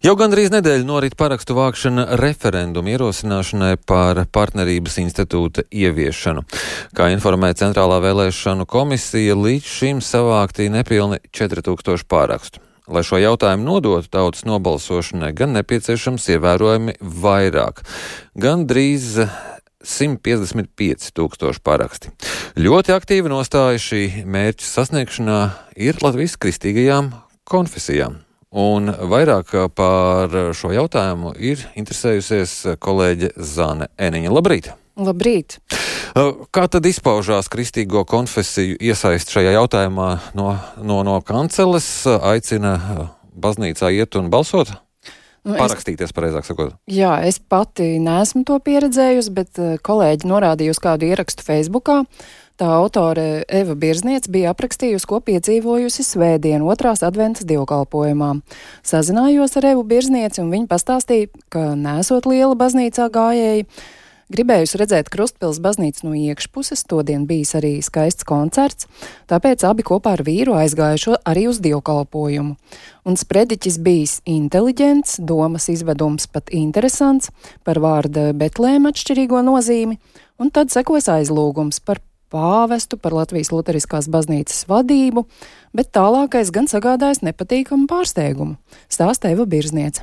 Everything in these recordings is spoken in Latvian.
Jau gandrīz nedēļu norit parakstu vākšana referendumu ierosināšanai par partnerības institūta ieviešanu. Kā informēja Centrālā vēlēšanu komisija, līdz šim savāktī nepilni 4000 pārakstu. Lai šo jautājumu nodotu tautas nobalsošanai, gan nepieciešams ievērojami vairāk, gan drīz 155 tūkstoši paraksti. Ļoti aktīva nostāja šī mērķa sasniegšanā ir Latvijas kristīgajām konfesijām. Un vairāk par šo jautājumu ir interesējusies kolēģe Zāne Eniņa. Labrīt! Labrīt! Kā tad izpaužās kristīgo konfesiju iesaist šajā jautājumā no, no, no kanceles? Aicina baznīcā iet un balsot? Nu, Parakstīties, pareizāk sakot. Jā, es pati neesmu to pieredzējusi, bet kolēģi norādīja uz kādu ierakstu Facebookā. Uh, Tā autore Eva Birzniec bija aprakstījusi, ko piedzīvojusi svētdien otrās adventas dievkalpojumā. Sazinājos ar Evu Birznieci un viņa pastāstīja, ka nesot liela baznīcā gājēji, Gribējusi redzēt Krustpils baznīcu no iekšpuses, todien bijis arī skaists koncerts, tāpēc abi kopā ar vīru aizgājušo arī uz dievkalpojumu. Un sprediķis bijis inteliģents, domas izvedums pat interesants, par vārda Betlēma atšķirīgo nozīmi, un tad sekojas aizlūgums par pāvestu, par Latvijas Lutheriskās baznīcas vadību, bet tālākais gan sagādājis nepatīkamu pārsteigumu - stāsta Eva Birzniece.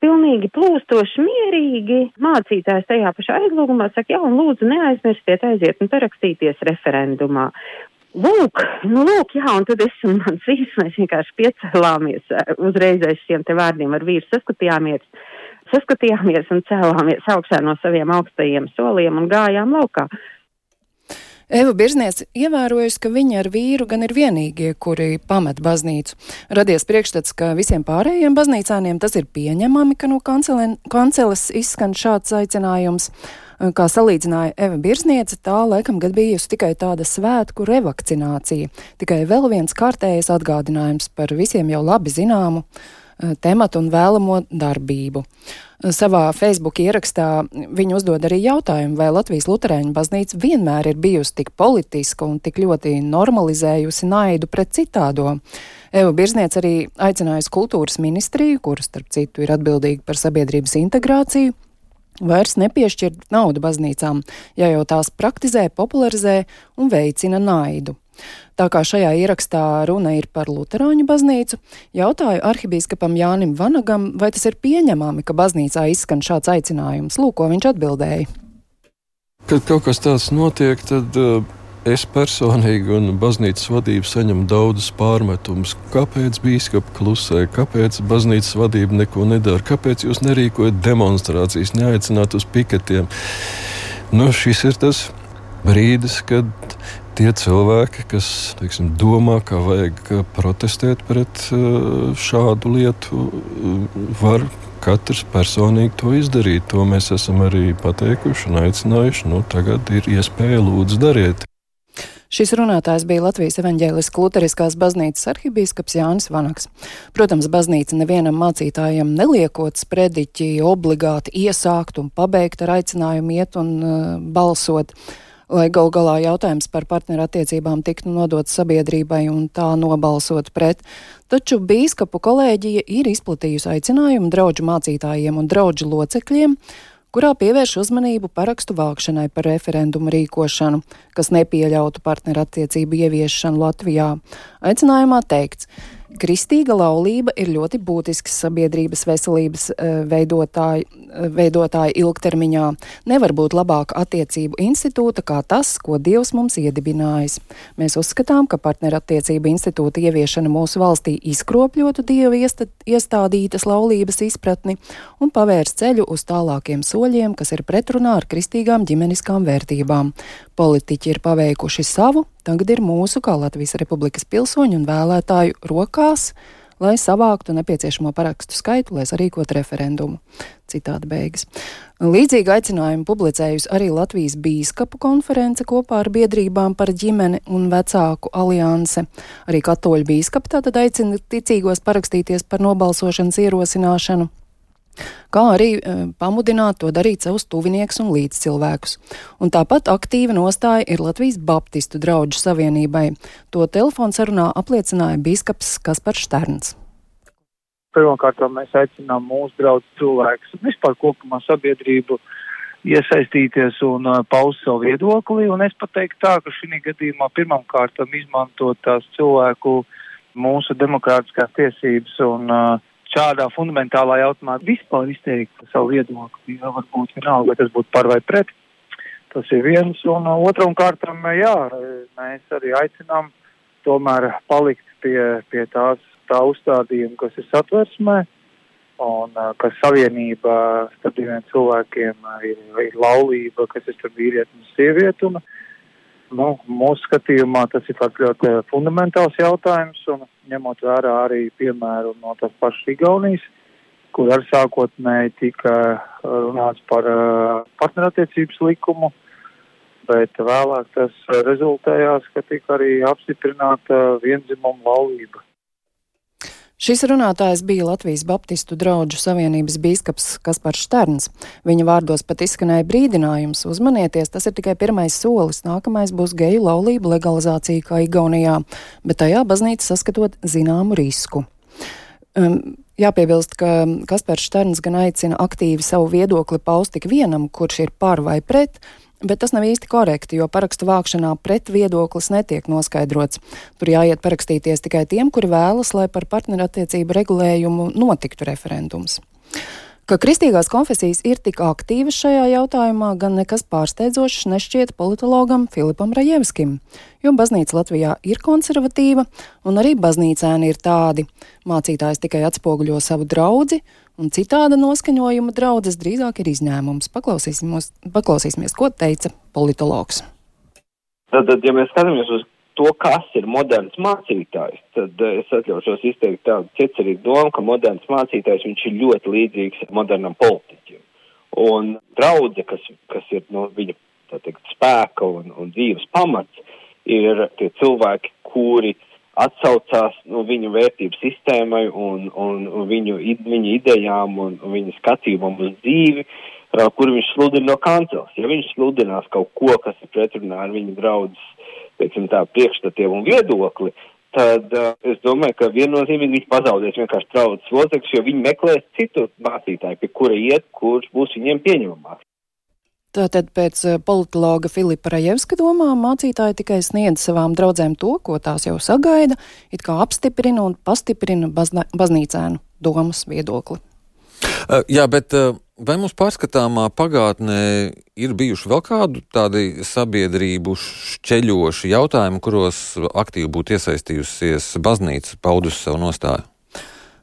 Pilnīgi plūstoši, mierīgi. Mācītājs tajā pašā aizlūgumā saka, jā, un lūdzu neaizmirstiet aiziet un parakstīties referendumā. Lūk, nu lūk, jā, un tad es un mans vīrs, mēs vienkārši piecēlāmies eh, uzreiz aiz šiem te vārdiem ar vīru saskatījāmies, saskatījāmies un cēlāmies augšā no saviem augstajiem soliem un gājām laukā. Eva Birzniece ievērojusi, ka viņa ar vīru gan ir vienīgie, kuri pamet baznīcu. Radies priekšstats, ka visiem pārējiem baznīcāniem tas ir pieņemami, ka no kanceles izskan šāds aicinājums. Kā salīdzināja Eva Birzniece, tā laikam gad bijusi tikai tāda svētku revakcinācija, tikai vēl viens kārtējs atgādinājums par visiem jau labi zināmu tematu un vēlamo darbību. Eh, savā Facebook ierakstā viņi uzdod arī jautājumu, vai Latvijas Lutāņu baznīca vienmēr ir bijusi tik politiska un tik ļoti normalizējusi naidu pret citādo. Eva Birzniec arī aicinājusi kultūras ministriju, kuras, starp citu, ir atbildīga par sabiedrības integrāciju, vairs nepiešķirt naudu baznīcām, ja jau tās praktizē, popularizē un veicina naidu. Tā kā šajā ierakstā runa ir par Lutāņu baznīcu, jautāju arhibīskapam Jānim Vanagam, vai tas ir pieņemami, ka baznīcā izskan šāds aicinājums. Lūk, ko viņš atbildēja. Kad kaut kas tāds notiek, tad uh, es personīgi un baznīcas vadība saņem daudzus pārmetumus. Kāpēc biskups klusē, kāpēc baznīcas vadība neko nedara, kāpēc jūs nerīkojat demonstrācijas, neaicināt uz piketiem? Nu, šis ir tas brīdis, kad tie cilvēki, kas teiksim, domā, ka vajag protestēt pret uh, šādu lietu, uh, var katrs personīgi to izdarīt. To mēs esam arī pateikuši un aicinājuši. Nu, tagad ir iespēja lūdzu dariet. Šis runātājs bija Latvijas evaņģēliskās luteriskās baznīcas arhibīskaps Jānis Vanaks. Protams, baznīca nevienam mācītājam neliekot sprediķi obligāti iesākt un pabeigt ar aicinājumu iet un uh, balsot lai gal galā jautājums par partnerattiecībām tiktu nodots sabiedrībai un tā nobalsot pret. Taču bīskapu kolēģija ir izplatījusi aicinājumu draudžu mācītājiem un draudžu locekļiem kurā pievērš uzmanību parakstu vākšanai par referendumu rīkošanu, kas nepieļautu partnerattiecību ieviešanu Latvijā. Aicinājumā teikts, Kristīga laulība ir ļoti būtisks sabiedrības veselības eh, veidotāji, eh, ilgtermiņā. Nevar būt labāka attiecību institūta kā tas, ko Dievs mums iedibinājis. Mēs uzskatām, ka partnerattiecību institūta ieviešana mūsu valstī izkropļotu Dieva iestādītas laulības izpratni un pavērs ceļu uz tālākiem soļiem, kas ir pretrunā ar kristīgām ģimeniskām vērtībām. Politiķi ir paveikuši savu, tagad ir mūsu, kā Latvijas Republikas pilsoņu un vēlētāju rokās, lai savāktu nepieciešamo parakstu skaitu, lai sarīkotu referendumu. Citādi beigas. Līdzīgi aicinājumu publicējusi arī Latvijas bīskapu konference kopā ar biedrībām par ģimeni un vecāku alianse. Arī katoļu bīskapi tātad aicina ticīgos parakstīties par nobalsošanas ierosināšanu kā arī e, pamudināt to darīt savus tuvinieks un līdzcilvēkus. Un tāpat aktīva nostāja ir Latvijas Baptistu draugu savienībai. To telefonsarunā apliecināja bīskaps Kaspars Šterns. Pirmkārt, mēs aicinām mūsu draugus cilvēkus un vispār kopumā sabiedrību iesaistīties un uh, paust savu viedokli. Un es pateiktu tā, ka šī gadījumā pirmām kārtām izmantot tās cilvēku mūsu demokrātiskās tiesības un uh, šādā fundamentālā jautājumā vispār izteikt savu viedokli. Jā, varbūt vienalga, vai tas būtu par vai pret. Tas ir viens. Un uh, otram kārtam, jā, mēs arī aicinām tomēr palikt pie, pie tās tā uzstādījuma, kas ir satversmē, un ka savienība starp diviem cilvēkiem ir, ir laulība, kas ir starp vīrieti un sievieti. Un, nu, mūsu skatījumā tas ir ļoti fundamentāls jautājums, un ņemot vērā arī piemēru no tās pašas Igaunijas, kur ar sākotnēji tika runāts par uh, partnerattiecības likumu, bet vēlāk tas rezultējās, ka tika arī apstiprināta vienzimuma laulība. Šis runātājs bija Latvijas Baptistu draugu savienības bīskaps Kaspars Šterns. Viņa vārdos pat izskanēja brīdinājums: uzmanieties, tas ir tikai pirmais solis, nākamais būs geju laulību legalizācija kā Igaunijā, bet tajā baznīca saskatot zināmu risku. Um, Jāpiebilst, ka Kaspars Šterns gan aicina aktīvi savu viedokli paust tik vienam, kurš ir par vai pret, Bet tas nav īsti korekti, jo parakstu vākšanā pret viedoklis netiek noskaidrots. Tur jāiet parakstīties tikai tiem, kuri vēlas, lai par partnerattiecību regulējumu notiktu referendums. Ka kristīgās konfesijas ir tik aktīvas šajā jautājumā, gan nekas pārsteidzošs nešķiet politologam Filipam Rajevskim, jo baznīca Latvijā ir konservatīva, un arī baznīcēni ir tādi. Mācītājs tikai atspoguļo savu draudzi, un citāda noskaņojuma draudzes drīzāk ir izņēmums. Paklausīsimies, paklausīsimies ko teica politologs. Tad, tad, ja mēs skatāmies uz to, kas ir moderns mācītājs, tad es atļaušos izteikt tādu ķecerīgu domu, ka moderns mācītājs viņš ir ļoti līdzīgs modernam politiķim. Un draudze, kas, kas ir no viņa teikt, spēka un, un dzīves pamats, ir tie cilvēki, kuri atsaucās no viņu vērtību sistēmai un, un, un viņu, viņa idejām un, un viņa skatījumam uz dzīvi, kur viņš sludina no kancels. Ja viņš sludinās kaut ko, kas ir pretrunā ar viņa draudzes, teiksim tā, priekšstatiem un viedokli, tad uh, es domāju, ka viennozīmīgi viņi pazaudēs vienkārši draudzes locekļus, jo viņi meklēs citu mācītāju, pie kura iet, kurš būs viņiem pieņemamāks. Tātad pēc politologa Filipa Rajevska domām mācītāji tikai sniedz savām draudzēm to, ko tās jau sagaida, it kā apstiprina un pastiprina bazna, baznīcēnu domas viedokli. Uh, jā, bet uh, vai mums pārskatāmā pagātnē ir bijuši vēl kādi tādi sabiedrību šķeļoši jautājumi, kuros aktīvi būtu iesaistījusies baznīca, paudusi savu nostāju?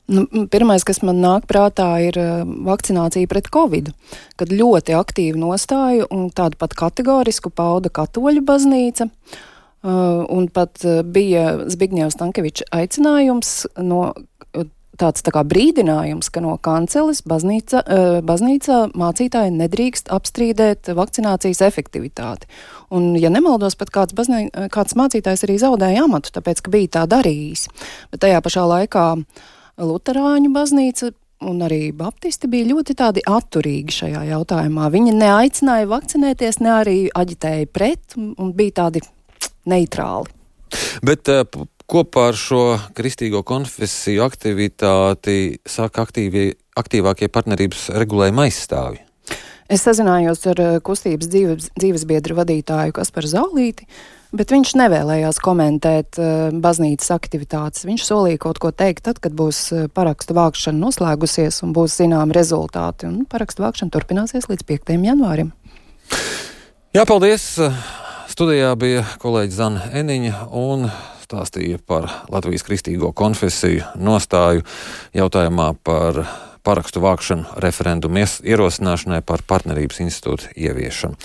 Nu, pirmais, kas man nāk prātā, ir uh, vakcinācija pret covid, kad ļoti aktīvu nostāju un tādu pat kategorisku pauda katoļu baznīca. Uh, un pat uh, bija Zbigņevs Tankevičs aicinājums no tāds tā kā brīdinājums, ka no kanceles baznīca, baznīca mācītāji nedrīkst apstrīdēt vakcinācijas efektivitāti. Un, ja nemaldos, pat kāds, baznī, kāds mācītājs arī zaudēja amatu, tāpēc, ka bija tā darījis. Bet tajā pašā laikā Lutāņu baznīca un arī Baptisti bija ļoti atturīgi šajā jautājumā. Viņi neaicināja vakcinēties, ne arī aģitēja pret un, bija tādi neitrāli. Bet uh, kopā ar šo kristīgo konfesiju aktivitāti saka aktīvie, aktīvākie partnerības regulējuma aizstāvji. Es sazinājos ar eh, kustības dzīves, dzīvesbiedru vadītāju Kasparu Zaulīti. Uh, Bet viņš nevēlējās komentēt uh, baznīcas aktivitātes. Viņš solīja kaut ko teikt tad, kad būs uh, parakstu vākšana noslēgusies un būs zināmi rezultāti. Un parakstu vākšana turpināsies līdz 5. janvārim. Jā, paldies! Studijā bija kolēģis Zana Eniņa un stāstīja par Latvijas kristīgo konfesiju nostāju jautājumā par parakstu vākšanu referendumu ierosināšanai par partnerības institūtu ieviešanu.